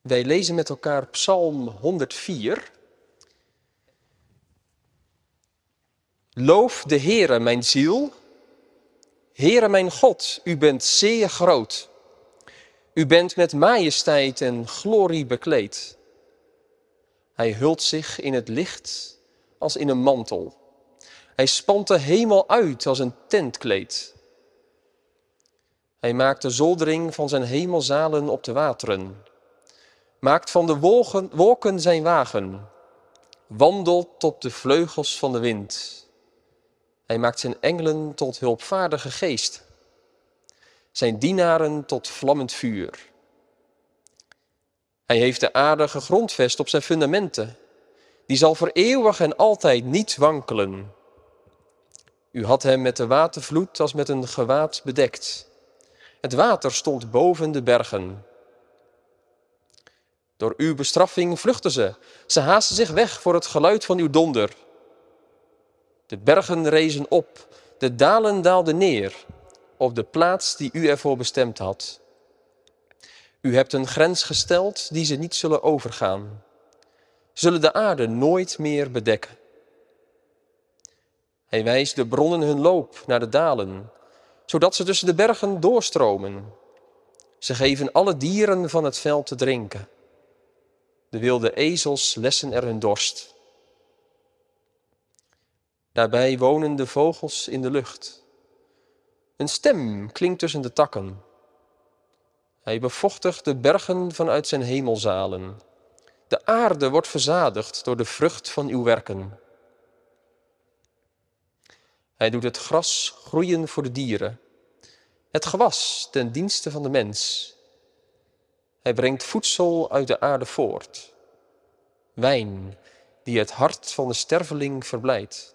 Wij lezen met elkaar Psalm 104. Loof de Heere, mijn ziel. Heere, mijn God, u bent zeer groot. U bent met majesteit en glorie bekleed. Hij hult zich in het licht als in een mantel. Hij spant de hemel uit als een tentkleed. Hij maakt de zoldering van zijn hemelzalen op de wateren. Maakt van de wolken, wolken zijn wagen. Wandelt op de vleugels van de wind. Hij maakt zijn engelen tot hulpvaardige geest. Zijn dienaren tot vlammend vuur. Hij heeft de aarde gegrondvest op zijn fundamenten. Die zal voor eeuwig en altijd niet wankelen. U had hem met de watervloed als met een gewaad bedekt. Het water stond boven de bergen. Door uw bestraffing vluchten ze. Ze haasten zich weg voor het geluid van uw donder. De bergen rezen op, de dalen daalden neer op de plaats die u ervoor bestemd had. U hebt een grens gesteld die ze niet zullen overgaan. Zullen de aarde nooit meer bedekken. Hij wijst de bronnen hun loop naar de dalen, zodat ze tussen de bergen doorstromen. Ze geven alle dieren van het veld te drinken. De wilde ezels lessen er hun dorst. Daarbij wonen de vogels in de lucht. Een stem klinkt tussen de takken. Hij bevochtigt de bergen vanuit zijn hemelzalen. De aarde wordt verzadigd door de vrucht van uw werken. Hij doet het gras groeien voor de dieren, het gewas ten dienste van de mens. Hij brengt voedsel uit de aarde voort, wijn die het hart van de sterveling verblijdt,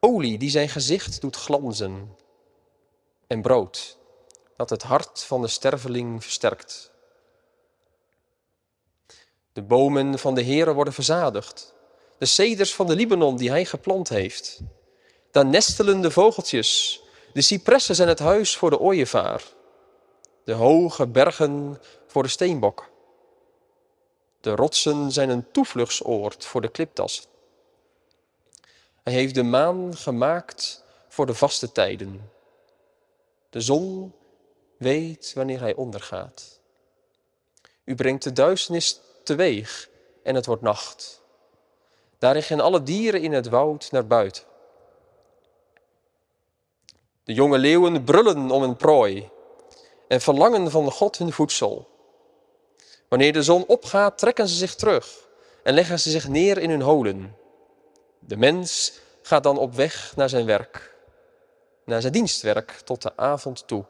olie die zijn gezicht doet glanzen. En brood dat het hart van de sterveling versterkt. De bomen van de Heere worden verzadigd, de ceders van de Libanon die hij geplant heeft. Dan nestelen de vogeltjes, de cipressen zijn het huis voor de ooievaar, de hoge bergen voor de steenbok. De rotsen zijn een toevluchtsoord voor de kliptas. Hij heeft de maan gemaakt voor de vaste tijden. De zon weet wanneer hij ondergaat. U brengt de duisternis teweeg en het wordt nacht. Daarin gaan alle dieren in het woud naar buiten. De jonge leeuwen brullen om een prooi en verlangen van God hun voedsel. Wanneer de zon opgaat, trekken ze zich terug en leggen ze zich neer in hun holen. De mens gaat dan op weg naar zijn werk, naar zijn dienstwerk tot de avond toe.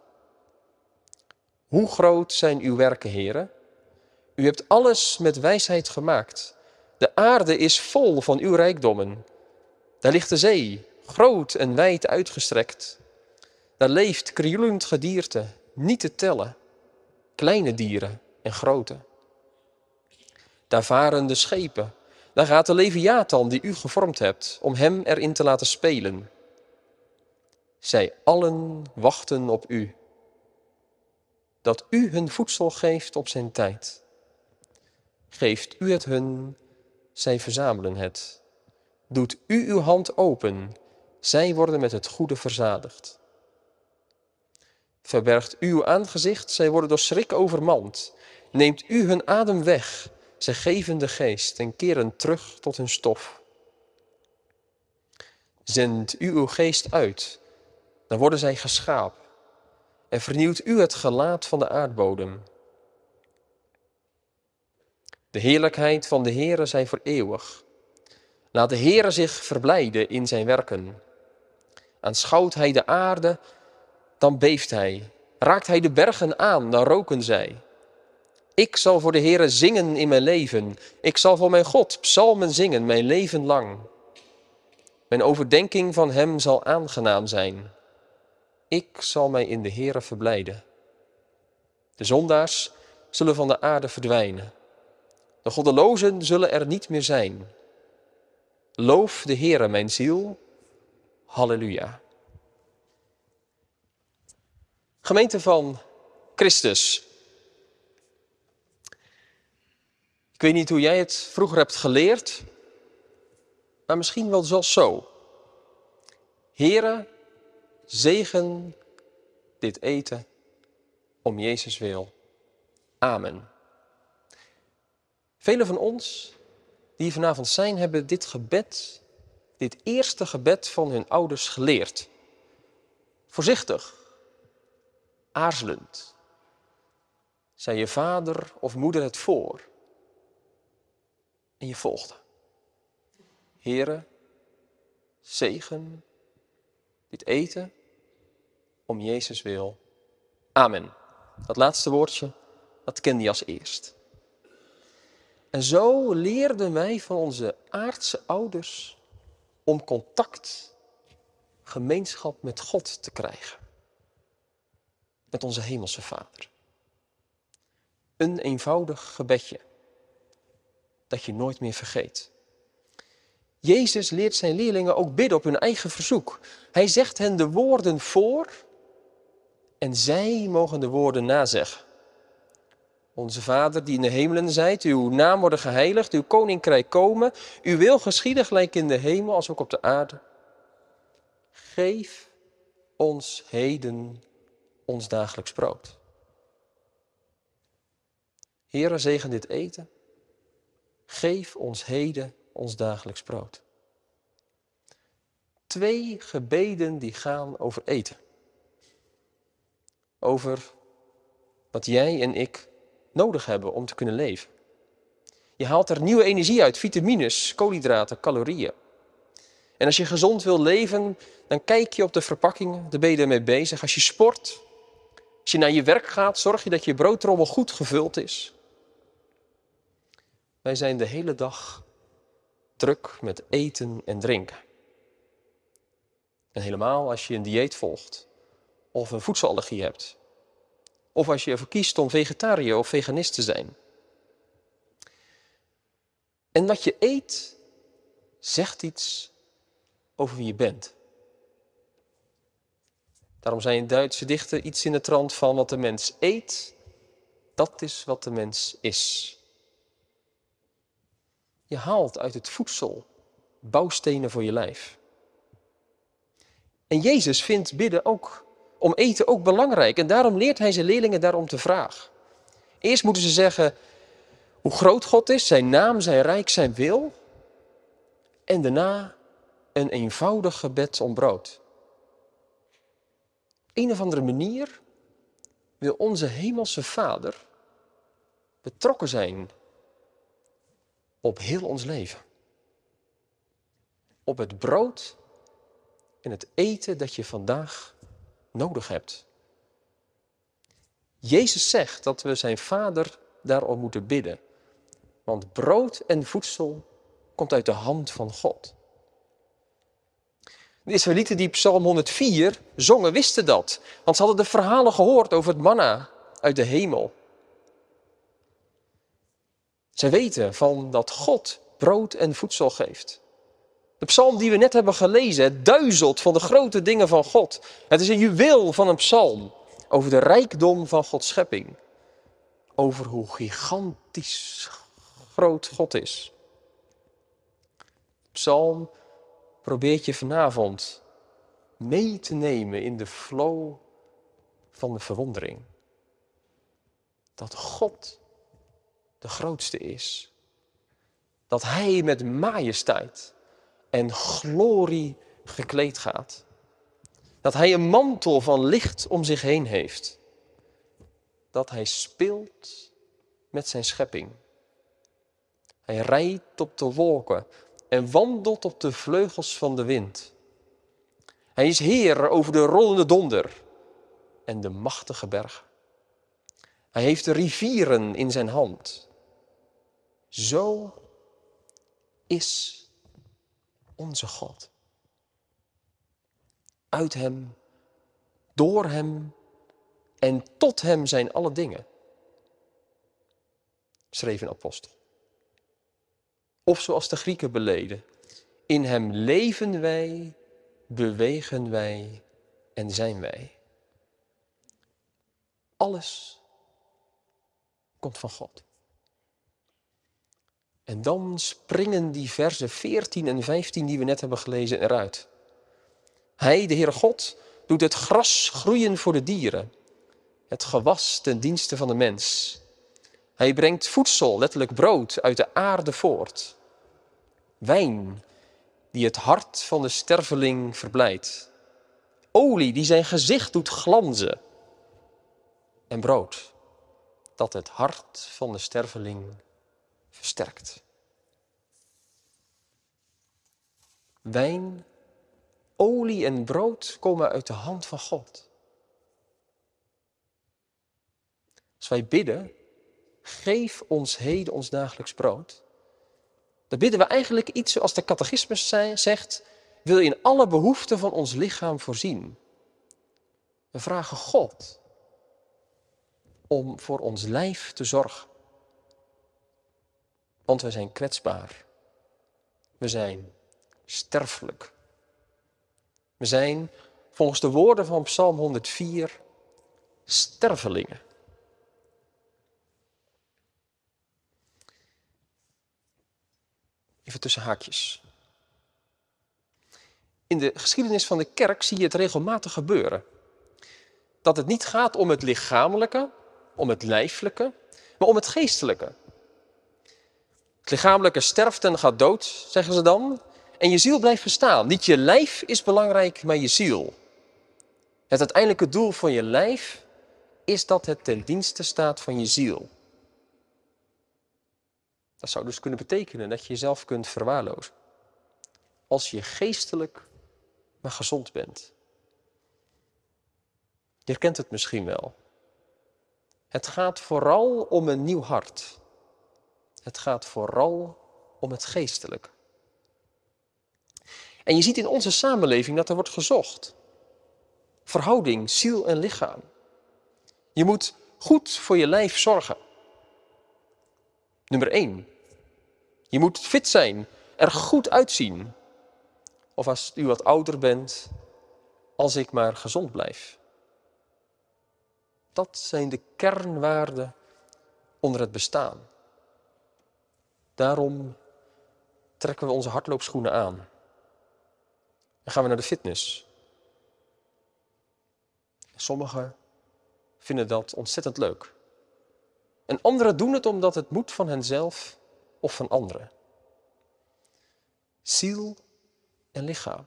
Hoe groot zijn uw werken, heren? U hebt alles met wijsheid gemaakt. De aarde is vol van uw rijkdommen. Daar ligt de zee, groot en wijd uitgestrekt. Daar leeft krioelend gedierte, niet te tellen, kleine dieren en grote. Daar varen de schepen, daar gaat de Leviathan die u gevormd hebt, om hem erin te laten spelen. Zij allen wachten op u dat u hun voedsel geeft op zijn tijd. Geeft u het hun, zij verzamelen het. Doet u uw hand open, zij worden met het goede verzadigd. Verbergt u uw aangezicht, zij worden door schrik overmand. Neemt u hun adem weg, zij geven de geest en keren terug tot hun stof. Zendt u uw geest uit, dan worden zij geschapen en vernieuwt u het gelaat van de aardbodem. De heerlijkheid van de Heere zij voor eeuwig. Laat de Heere zich verblijden in zijn werken. Aanschouwt hij de aarde, dan beeft hij. Raakt hij de bergen aan, dan roken zij. Ik zal voor de Heere zingen in mijn leven. Ik zal voor mijn God psalmen zingen mijn leven lang. Mijn overdenking van hem zal aangenaam zijn. Ik zal mij in de Heere verblijden. De zondaars zullen van de aarde verdwijnen. De goddelozen zullen er niet meer zijn. Loof de Heere, mijn ziel. Halleluja. Gemeente van Christus. Ik weet niet hoe jij het vroeger hebt geleerd, maar misschien wel zoals zo. Here, zegen dit eten om Jezus wil. Amen. Velen van ons die hier vanavond zijn, hebben dit gebed, dit eerste gebed van hun ouders geleerd. Voorzichtig, aarzelend. Zei je vader of moeder het voor? En je volgde. Here, zegen dit eten om Jezus wil. Amen. Dat laatste woordje, dat kende je als eerst. En zo leerden wij van onze aardse ouders om contact, gemeenschap met God te krijgen. Met onze hemelse Vader. Een eenvoudig gebedje dat je nooit meer vergeet. Jezus leert zijn leerlingen ook bidden op hun eigen verzoek. Hij zegt hen de woorden voor en zij mogen de woorden nazeggen. Onze Vader die in de hemelen zijt, uw naam worden geheiligd, uw koninkrijk komen, uw wil geschieden gelijk in de hemel als ook op de aarde. Geef ons heden ons dagelijks brood. Heere, zegen dit eten. Geef ons heden ons dagelijks brood. Twee gebeden die gaan over eten. Over wat jij en ik nodig hebben om te kunnen leven. Je haalt er nieuwe energie uit, vitamines, koolhydraten, calorieën. En als je gezond wil leven, dan kijk je op de verpakkingen, daar ben je ermee bezig. Als je sport, als je naar je werk gaat, zorg je dat je broodtrommel goed gevuld is. Wij zijn de hele dag druk met eten en drinken. En helemaal als je een dieet volgt of een voedselallergie hebt. Of als je ervoor kiest om vegetariër of veganist te zijn. En wat je eet zegt iets over wie je bent. Daarom zijn Duitse dichter iets in de trant van wat de mens eet, dat is wat de mens is. Je haalt uit het voedsel bouwstenen voor je lijf. En Jezus vindt bidden ook om eten ook belangrijk. En daarom leert hij zijn leerlingen daarom te vragen. Eerst moeten ze zeggen hoe groot God is, zijn naam, zijn rijk, zijn wil. En daarna een eenvoudig gebed om brood. Op een of andere manier wil onze hemelse Vader betrokken zijn op heel ons leven. Op het brood en het eten dat je vandaag nodig hebt. Jezus zegt dat we zijn Vader daarom moeten bidden. Want brood en voedsel komt uit de hand van God. De Israëlieten die Psalm 104 zongen wisten dat. Want ze hadden de verhalen gehoord over het manna uit de hemel. Zij weten van dat God brood en voedsel geeft. De psalm die we net hebben gelezen, duizelt van de grote dingen van God. Het is een juweel van een psalm over de rijkdom van Gods schepping. Over hoe gigantisch groot God is. De psalm probeert je vanavond mee te nemen in de flow van de verwondering. Dat God de grootste is. Dat Hij met majesteit en glorie gekleed gaat. Dat Hij een mantel van licht om zich heen heeft. Dat Hij speelt met zijn schepping. Hij rijdt op de wolken en wandelt op de vleugels van de wind. Hij is Heer over de rollende donder en de machtige bergen. Hij heeft de rivieren in zijn hand. Zo is onze God. Uit Hem, door Hem en tot Hem zijn alle dingen. Schreef een apostel. Of zoals de Grieken beleden, in Hem leven wij, bewegen wij en zijn wij. Alles komt van God. En dan springen die versen 14 en 15 die we net hebben gelezen eruit. Hij, de Heere God, doet het gras groeien voor de dieren, het gewas ten dienste van de mens. Hij brengt voedsel, letterlijk brood, uit de aarde voort. Wijn, die het hart van de sterveling verblijdt. Olie, die zijn gezicht doet glanzen. En brood, dat het hart van de sterveling versterkt. Wijn, olie en brood komen uit de hand van God. Als wij bidden, geef ons heden ons dagelijks brood. Dan bidden we eigenlijk iets zoals de catechismus zegt, wil in alle behoeften van ons lichaam voorzien. We vragen God om voor ons lijf te zorgen. Want we zijn kwetsbaar. We zijn sterfelijk. We zijn, volgens de woorden van Psalm 104, stervelingen. Even tussen haakjes. In de geschiedenis van de kerk zie je het regelmatig gebeuren. Dat het niet gaat om het lichamelijke, om het lijfelijke, maar om het geestelijke. Het lichamelijke sterft en gaat dood, zeggen ze dan. En je ziel blijft bestaan. Niet je lijf is belangrijk, maar je ziel. Het uiteindelijke doel van je lijf is dat het ten dienste staat van je ziel. Dat zou dus kunnen betekenen dat je jezelf kunt verwaarlozen. Als je geestelijk maar gezond bent. Je herkent het misschien wel. Het gaat vooral om een nieuw hart. Het gaat vooral om het geestelijke. En je ziet in onze samenleving dat er wordt gezocht. Verhouding, ziel en lichaam. Je moet goed voor je lijf zorgen. Nummer 1. Je moet fit zijn, er goed uitzien. Of als u wat ouder bent, als ik maar gezond blijf. Dat zijn de kernwaarden onder het bestaan. Daarom trekken we onze hardloopschoenen aan. En gaan we naar de fitness. Sommigen vinden dat ontzettend leuk. En anderen doen het omdat het moet van henzelf of van anderen. Ziel en lichaam.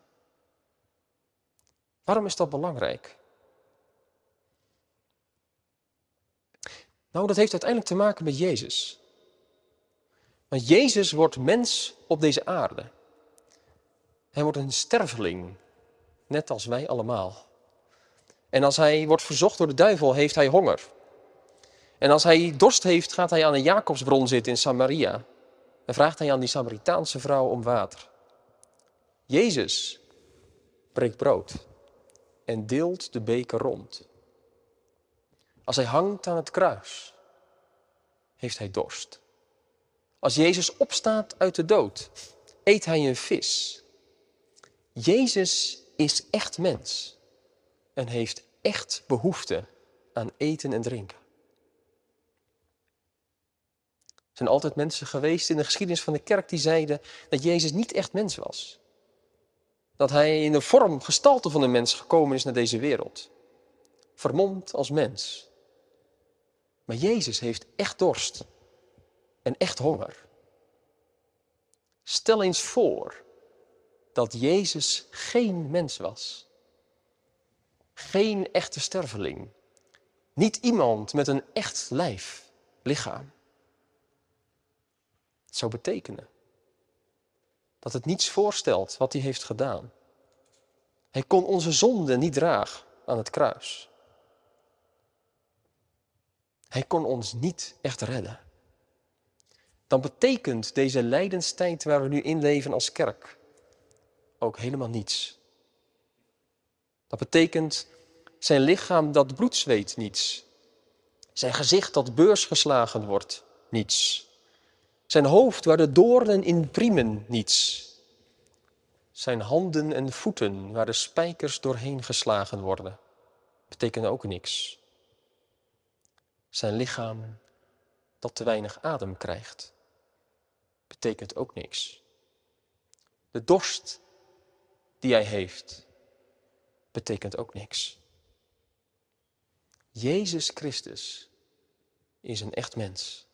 Waarom is dat belangrijk? Nou, dat heeft uiteindelijk te maken met Jezus. Want Jezus wordt mens op deze aarde. Hij wordt een sterveling, net als wij allemaal. En als hij wordt verzocht door de duivel, heeft hij honger. En als hij dorst heeft, gaat hij aan een Jacobsbron zitten in Samaria. En vraagt hij aan die Samaritaanse vrouw om water. Jezus breekt brood en deelt de beker rond. Als hij hangt aan het kruis, heeft hij dorst. Als Jezus opstaat uit de dood, eet hij een vis. Jezus is echt mens en heeft echt behoefte aan eten en drinken. Er zijn altijd mensen geweest in de geschiedenis van de kerk die zeiden dat Jezus niet echt mens was. Dat hij in de vorm, gestalte van een mens gekomen is naar deze wereld. Vermomd als mens. Maar Jezus heeft echt dorst en echt honger. Stel eens voor dat Jezus geen mens was. Geen echte sterveling. Niet iemand met een echt lijf, lichaam. Het zou betekenen dat het niets voorstelt wat hij heeft gedaan. Hij kon onze zonde niet dragen aan het kruis. Hij kon ons niet echt redden. Dan betekent deze lijdenstijd waar we nu in leven als kerk ook helemaal niets. Dat betekent zijn lichaam dat bloed zweet niets. Zijn gezicht dat beursgeslagen wordt niets. Zijn hoofd waar de doornen in priemen niets. Zijn handen en voeten waar de spijkers doorheen geslagen worden betekent ook niks. Zijn lichaam dat te weinig adem krijgt betekent ook niks. De dorst die hij heeft, betekent ook niks. Jezus Christus is een echt mens.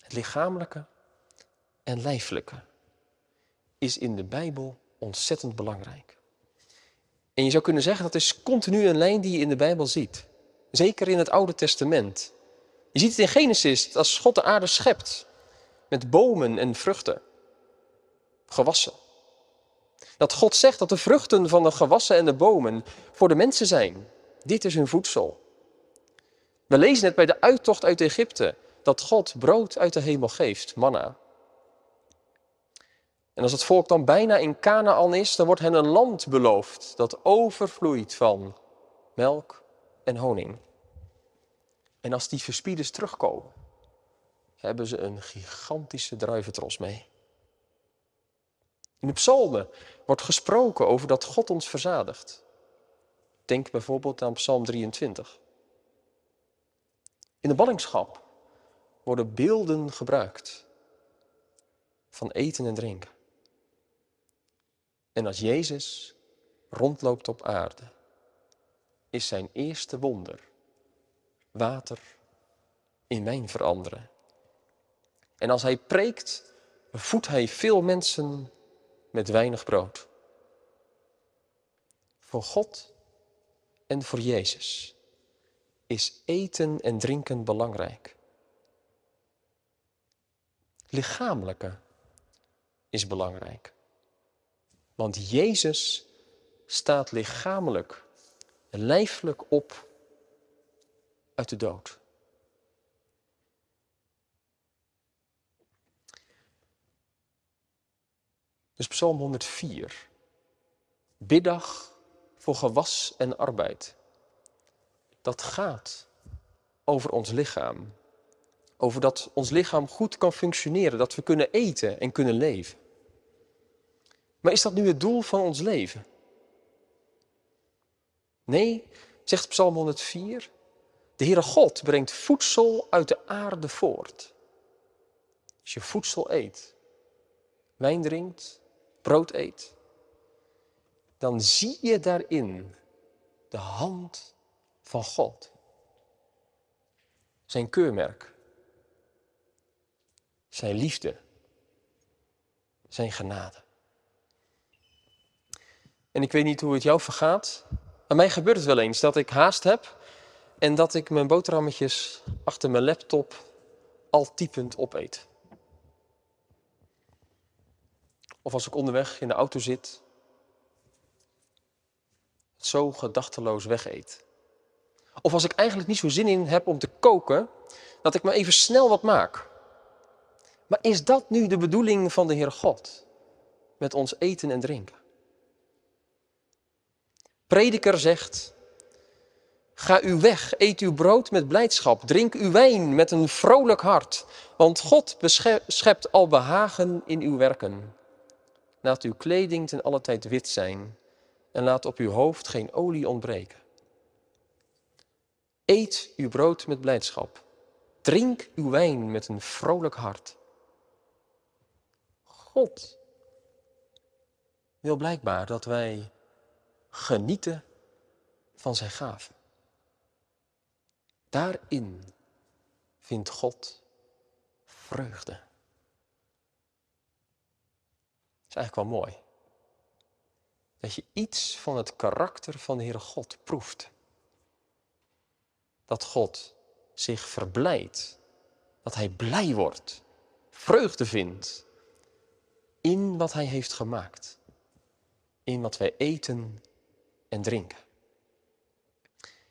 Het lichamelijke en lijfelijke is in de Bijbel ontzettend belangrijk. En je zou kunnen zeggen dat is continu een lijn die je in de Bijbel ziet. Zeker in het Oude Testament. Je ziet het in Genesis, als God de aarde schept. Met bomen en vruchten. Gewassen. Dat God zegt dat de vruchten van de gewassen en de bomen voor de mensen zijn. Dit is hun voedsel. We lezen het bij de uittocht uit Egypte. Dat God brood uit de hemel geeft, manna. En als het volk dan bijna in Canaan is, dan wordt hen een land beloofd dat overvloeit van melk en honing. En als die verspieders terugkomen, hebben ze een gigantische druiventros mee. In de psalmen wordt gesproken over dat God ons verzadigt. Denk bijvoorbeeld aan Psalm 23. In de ballingschap worden beelden gebruikt van eten en drinken. En als Jezus rondloopt op aarde, is zijn eerste wonder water in wijn veranderen. En als hij preekt, voedt hij veel mensen met weinig brood. Voor God en voor Jezus is eten en drinken belangrijk. Lichamelijke is belangrijk. Want Jezus staat lichamelijk, lijfelijk op uit de dood. Dus Psalm 104. Biddag voor gewas en arbeid. Dat gaat over ons lichaam. Over dat ons lichaam goed kan functioneren, dat we kunnen eten en kunnen leven. Maar is dat nu het doel van ons leven? Nee, zegt Psalm 104, de Heere God brengt voedsel uit de aarde voort. Als je voedsel eet, wijn drinkt, brood eet, dan zie je daarin de hand van God. Zijn keurmerk, zijn liefde, zijn genade. En ik weet niet hoe het jou vergaat. Aan mij gebeurt het wel eens dat ik haast heb en dat ik mijn boterhammetjes achter mijn laptop al typend opeet. Of als ik onderweg in de auto zit, zo gedachteloos wegeet. Of als ik eigenlijk niet zo zin in heb om te koken, dat ik maar even snel wat maak. Maar is dat nu de bedoeling van de Heer God met ons eten en drinken? Prediker zegt, ga uw weg, eet uw brood met blijdschap, drink uw wijn met een vrolijk hart, want God schept al behagen in uw werken. Laat uw kleding ten alle tijd wit zijn en laat op uw hoofd geen olie ontbreken. Eet uw brood met blijdschap, drink uw wijn met een vrolijk hart. God wil blijkbaar dat wij genieten van zijn gaven. Daarin vindt God vreugde. Dat is eigenlijk wel mooi. Dat je iets van het karakter van de Heere God proeft. Dat God zich verblijdt. Dat hij blij wordt. Vreugde vindt. In wat hij heeft gemaakt. In wat wij eten en drinken.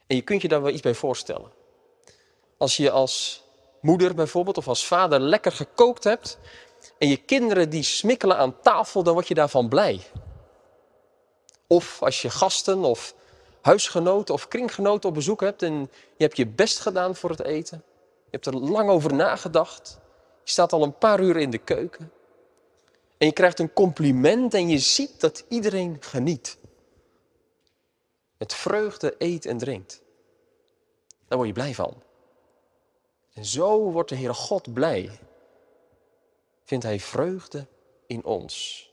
En je kunt je daar wel iets bij voorstellen. Als je als moeder bijvoorbeeld of als vader lekker gekookt hebt en je kinderen die smikkelen aan tafel, dan word je daarvan blij. Of als je gasten of huisgenoten of kringgenoten op bezoek hebt en je hebt je best gedaan voor het eten. Je hebt er lang over nagedacht. Je staat al een paar uur in de keuken. En je krijgt een compliment en je ziet dat iedereen geniet met vreugde eet en drinkt. Daar word je blij van. En zo wordt de Heere God blij. Vindt Hij vreugde in ons.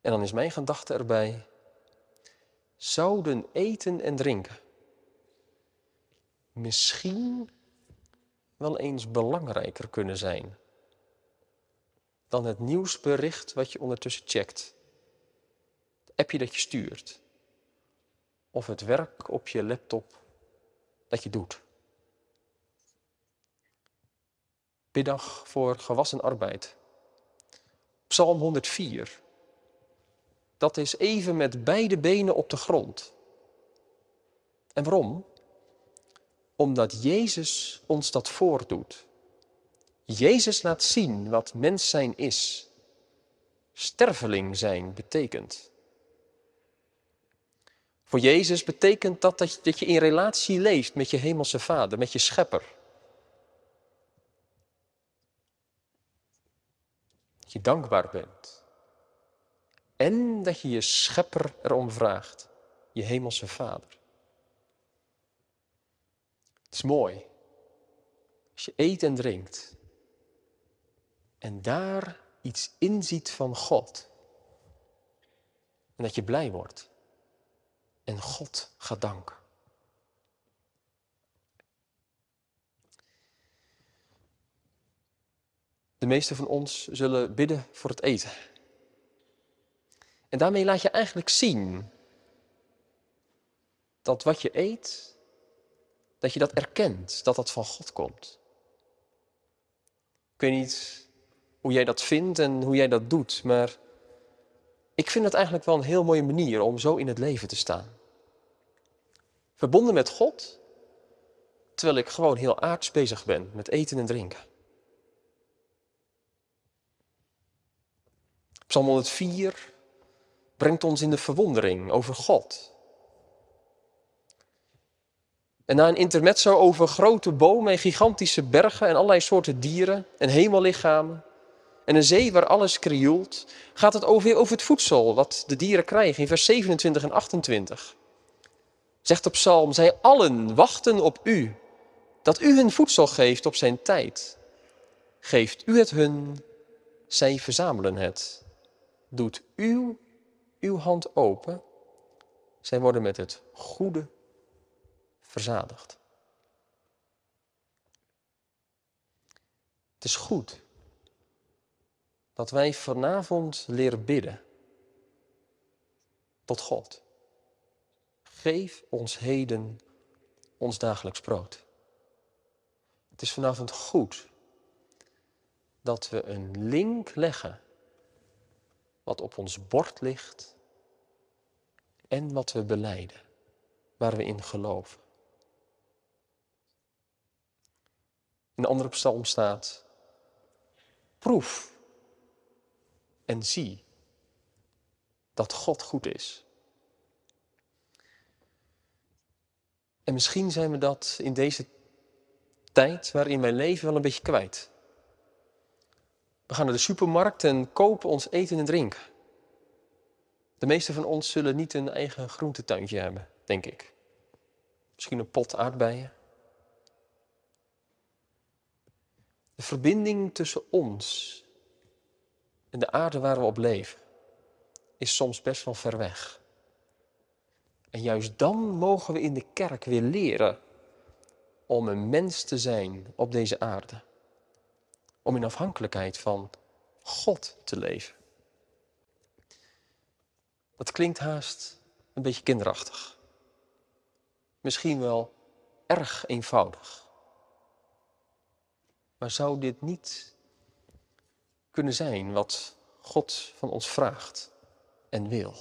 En dan is mijn gedachte erbij, zouden eten en drinken misschien wel eens belangrijker kunnen zijn dan het nieuwsbericht wat je ondertussen checkt. Het appje dat je stuurt. Of het werk op je laptop dat je doet. Biddag voor gewassen arbeid. Psalm 104. Dat is even met beide benen op de grond. En waarom? Omdat Jezus ons dat voordoet. Jezus laat zien wat mens zijn is. Sterveling zijn betekent. Voor Jezus betekent dat dat je in relatie leeft met je hemelse Vader, met je Schepper. Dat je dankbaar bent. En dat je je Schepper erom vraagt, je hemelse Vader. Het is mooi. Als je eet en drinkt. En daar iets inziet van God. En dat je blij wordt. En God gaat danken. De meesten van ons zullen bidden voor het eten. En daarmee laat je eigenlijk zien dat wat je eet, dat je dat erkent, dat dat van God komt. Ik weet niet hoe jij dat vindt en hoe jij dat doet, maar ik vind het eigenlijk wel een heel mooie manier om zo in het leven te staan. Verbonden met God, terwijl ik gewoon heel aards bezig ben met eten en drinken. Psalm 104 brengt ons in de verwondering over God. En na een intermezzo over grote bomen en gigantische bergen en allerlei soorten dieren en hemellichamen en een zee waar alles krioelt, gaat het over, over het voedsel wat de dieren krijgen in vers 27 en 28. Zegt de psalm, zij allen wachten op u, dat u hun voedsel geeft op zijn tijd. Geeft u het hun, zij verzamelen het. Doet uw, uw hand open, zij worden met het goede verzadigd. Het is goed dat wij vanavond leren bidden tot God. Geef ons heden ons dagelijks brood. Het is vanavond goed dat we een link leggen wat op ons bord ligt en wat we beleiden, waar we in geloven. In de andere psalm staat, proef en zie dat God goed is. En misschien zijn we dat in deze tijd waarin mijn leven wel een beetje kwijt. We gaan naar de supermarkt en kopen ons eten en drinken. De meeste van ons zullen niet een eigen groentetuintje hebben, denk ik. Misschien een pot aardbeien. De verbinding tussen ons en de aarde waar we op leven is soms best wel ver weg. En juist dan mogen we in de kerk weer leren om een mens te zijn op deze aarde. Om in afhankelijkheid van God te leven. Dat klinkt haast een beetje kinderachtig. Misschien wel erg eenvoudig. Maar zou dit niet kunnen zijn wat God van ons vraagt en wil?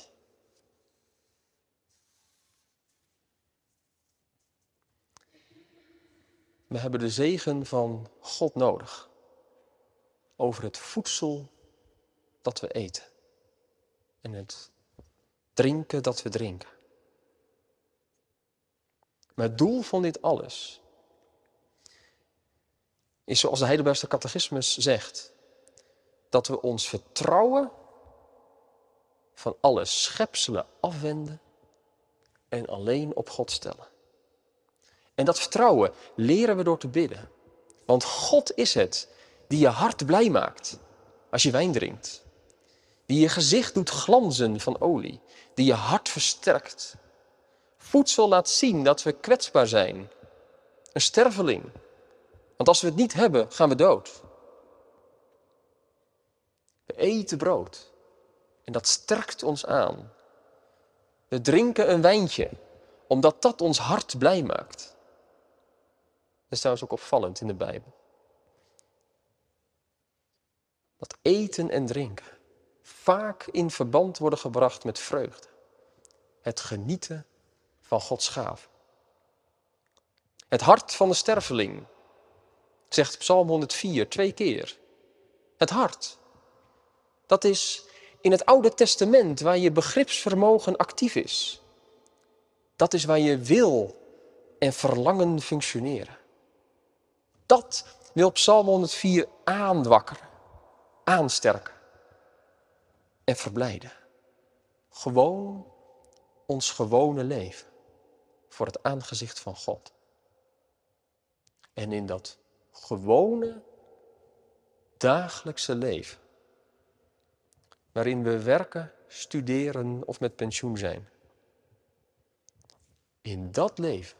We hebben de zegen van God nodig over het voedsel dat we eten en het drinken dat we drinken. Maar het doel van dit alles is zoals de Heidelbergse catechismus zegt, dat we ons vertrouwen van alle schepselen afwenden en alleen op God stellen. En dat vertrouwen leren we door te bidden. Want God is het die je hart blij maakt als je wijn drinkt. Die je gezicht doet glanzen van olie. Die je hart versterkt. Voedsel laat zien dat we kwetsbaar zijn. Een sterveling. Want als we het niet hebben, gaan we dood. Eten brood. En dat sterkt ons aan. We drinken een wijntje, omdat dat ons hart blij maakt. Dat is trouwens ook opvallend in de Bijbel. Dat eten en drinken vaak in verband worden gebracht met vreugde. Het genieten van Gods gaaf. Het hart van de sterveling, zegt Psalm 104 twee keer. Het hart. Dat is in het Oude Testament waar je begripsvermogen actief is. Dat is waar je wil en verlangen functioneren. Dat wil Psalm 104 aanwakkeren, aansterken en verblijden. Gewoon ons gewone leven voor het aangezicht van God. En in dat gewone dagelijkse leven, waarin we werken, studeren of met pensioen zijn. In dat leven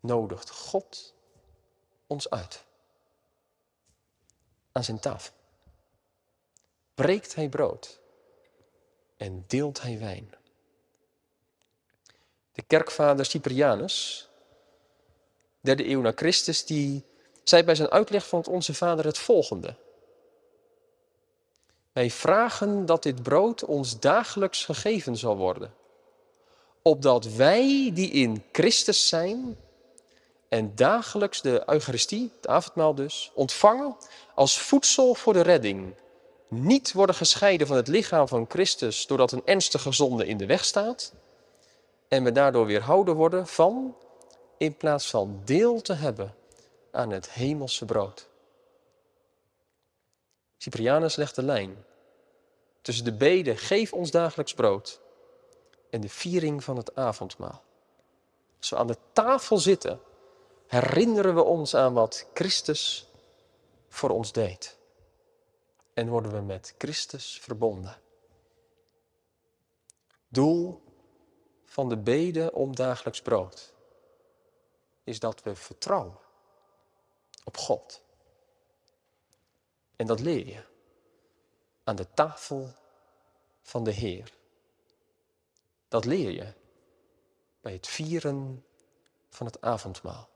nodigt God ons uit. Aan zijn tafel. Breekt hij brood en deelt hij wijn. De kerkvader Cyprianus, derde eeuw na Christus, die zei bij zijn uitleg van het Onze Vader het volgende. Wij vragen dat dit brood ons dagelijks gegeven zal worden, opdat wij die in Christus zijn en dagelijks de Eucharistie, het avondmaal dus, ontvangen als voedsel voor de redding, niet worden gescheiden van het lichaam van Christus doordat een ernstige zonde in de weg staat en we daardoor weerhouden worden van, in plaats van deel te hebben aan het hemelse brood. Cyprianus legt de lijn tussen de bede geef ons dagelijks brood en de viering van het avondmaal. Als we aan de tafel zitten, herinneren we ons aan wat Christus voor ons deed. En worden we met Christus verbonden. Doel van de bede om dagelijks brood is dat we vertrouwen op God. En dat leer je aan de tafel van de Heer. Dat leer je bij het vieren van het avondmaal.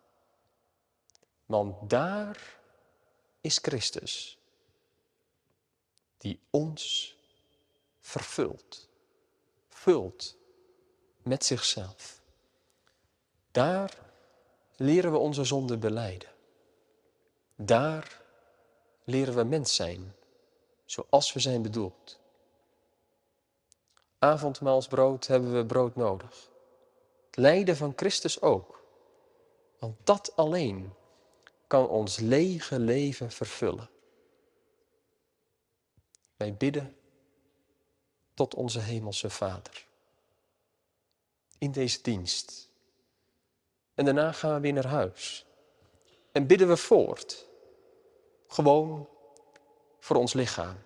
Want daar is Christus, die ons vervult, vult met zichzelf. Daar leren we onze zonde beleiden. Daar leren we mens zijn, zoals we zijn bedoeld. Avondmaalsbrood hebben we brood nodig. Het lijden van Christus ook. Want dat alleen kan ons lege leven vervullen. Wij bidden tot onze Hemelse Vader. In deze dienst. En daarna gaan we weer naar huis. En bidden we voort. Gewoon voor ons lichaam.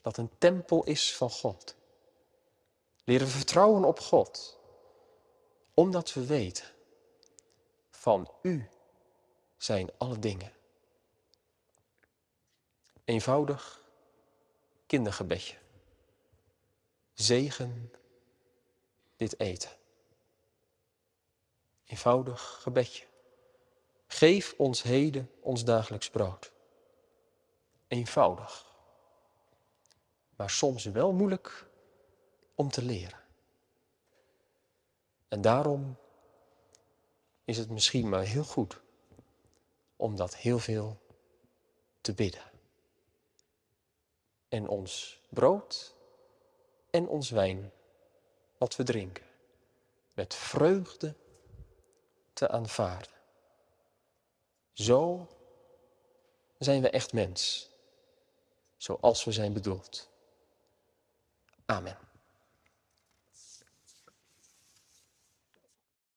Dat een tempel is van God. Leren we vertrouwen op God. Omdat we weten, van U zijn alle dingen. Eenvoudig kindergebedje. Zegen dit eten. Eenvoudig gebedje. Geef ons heden ons dagelijks brood. Eenvoudig. Maar soms wel moeilijk om te leren. En daarom is het misschien maar heel goed om dat heel veel te bidden. En ons brood en ons wijn, wat we drinken, met vreugde te aanvaarden. Zo zijn we echt mens, zoals we zijn bedoeld. Amen.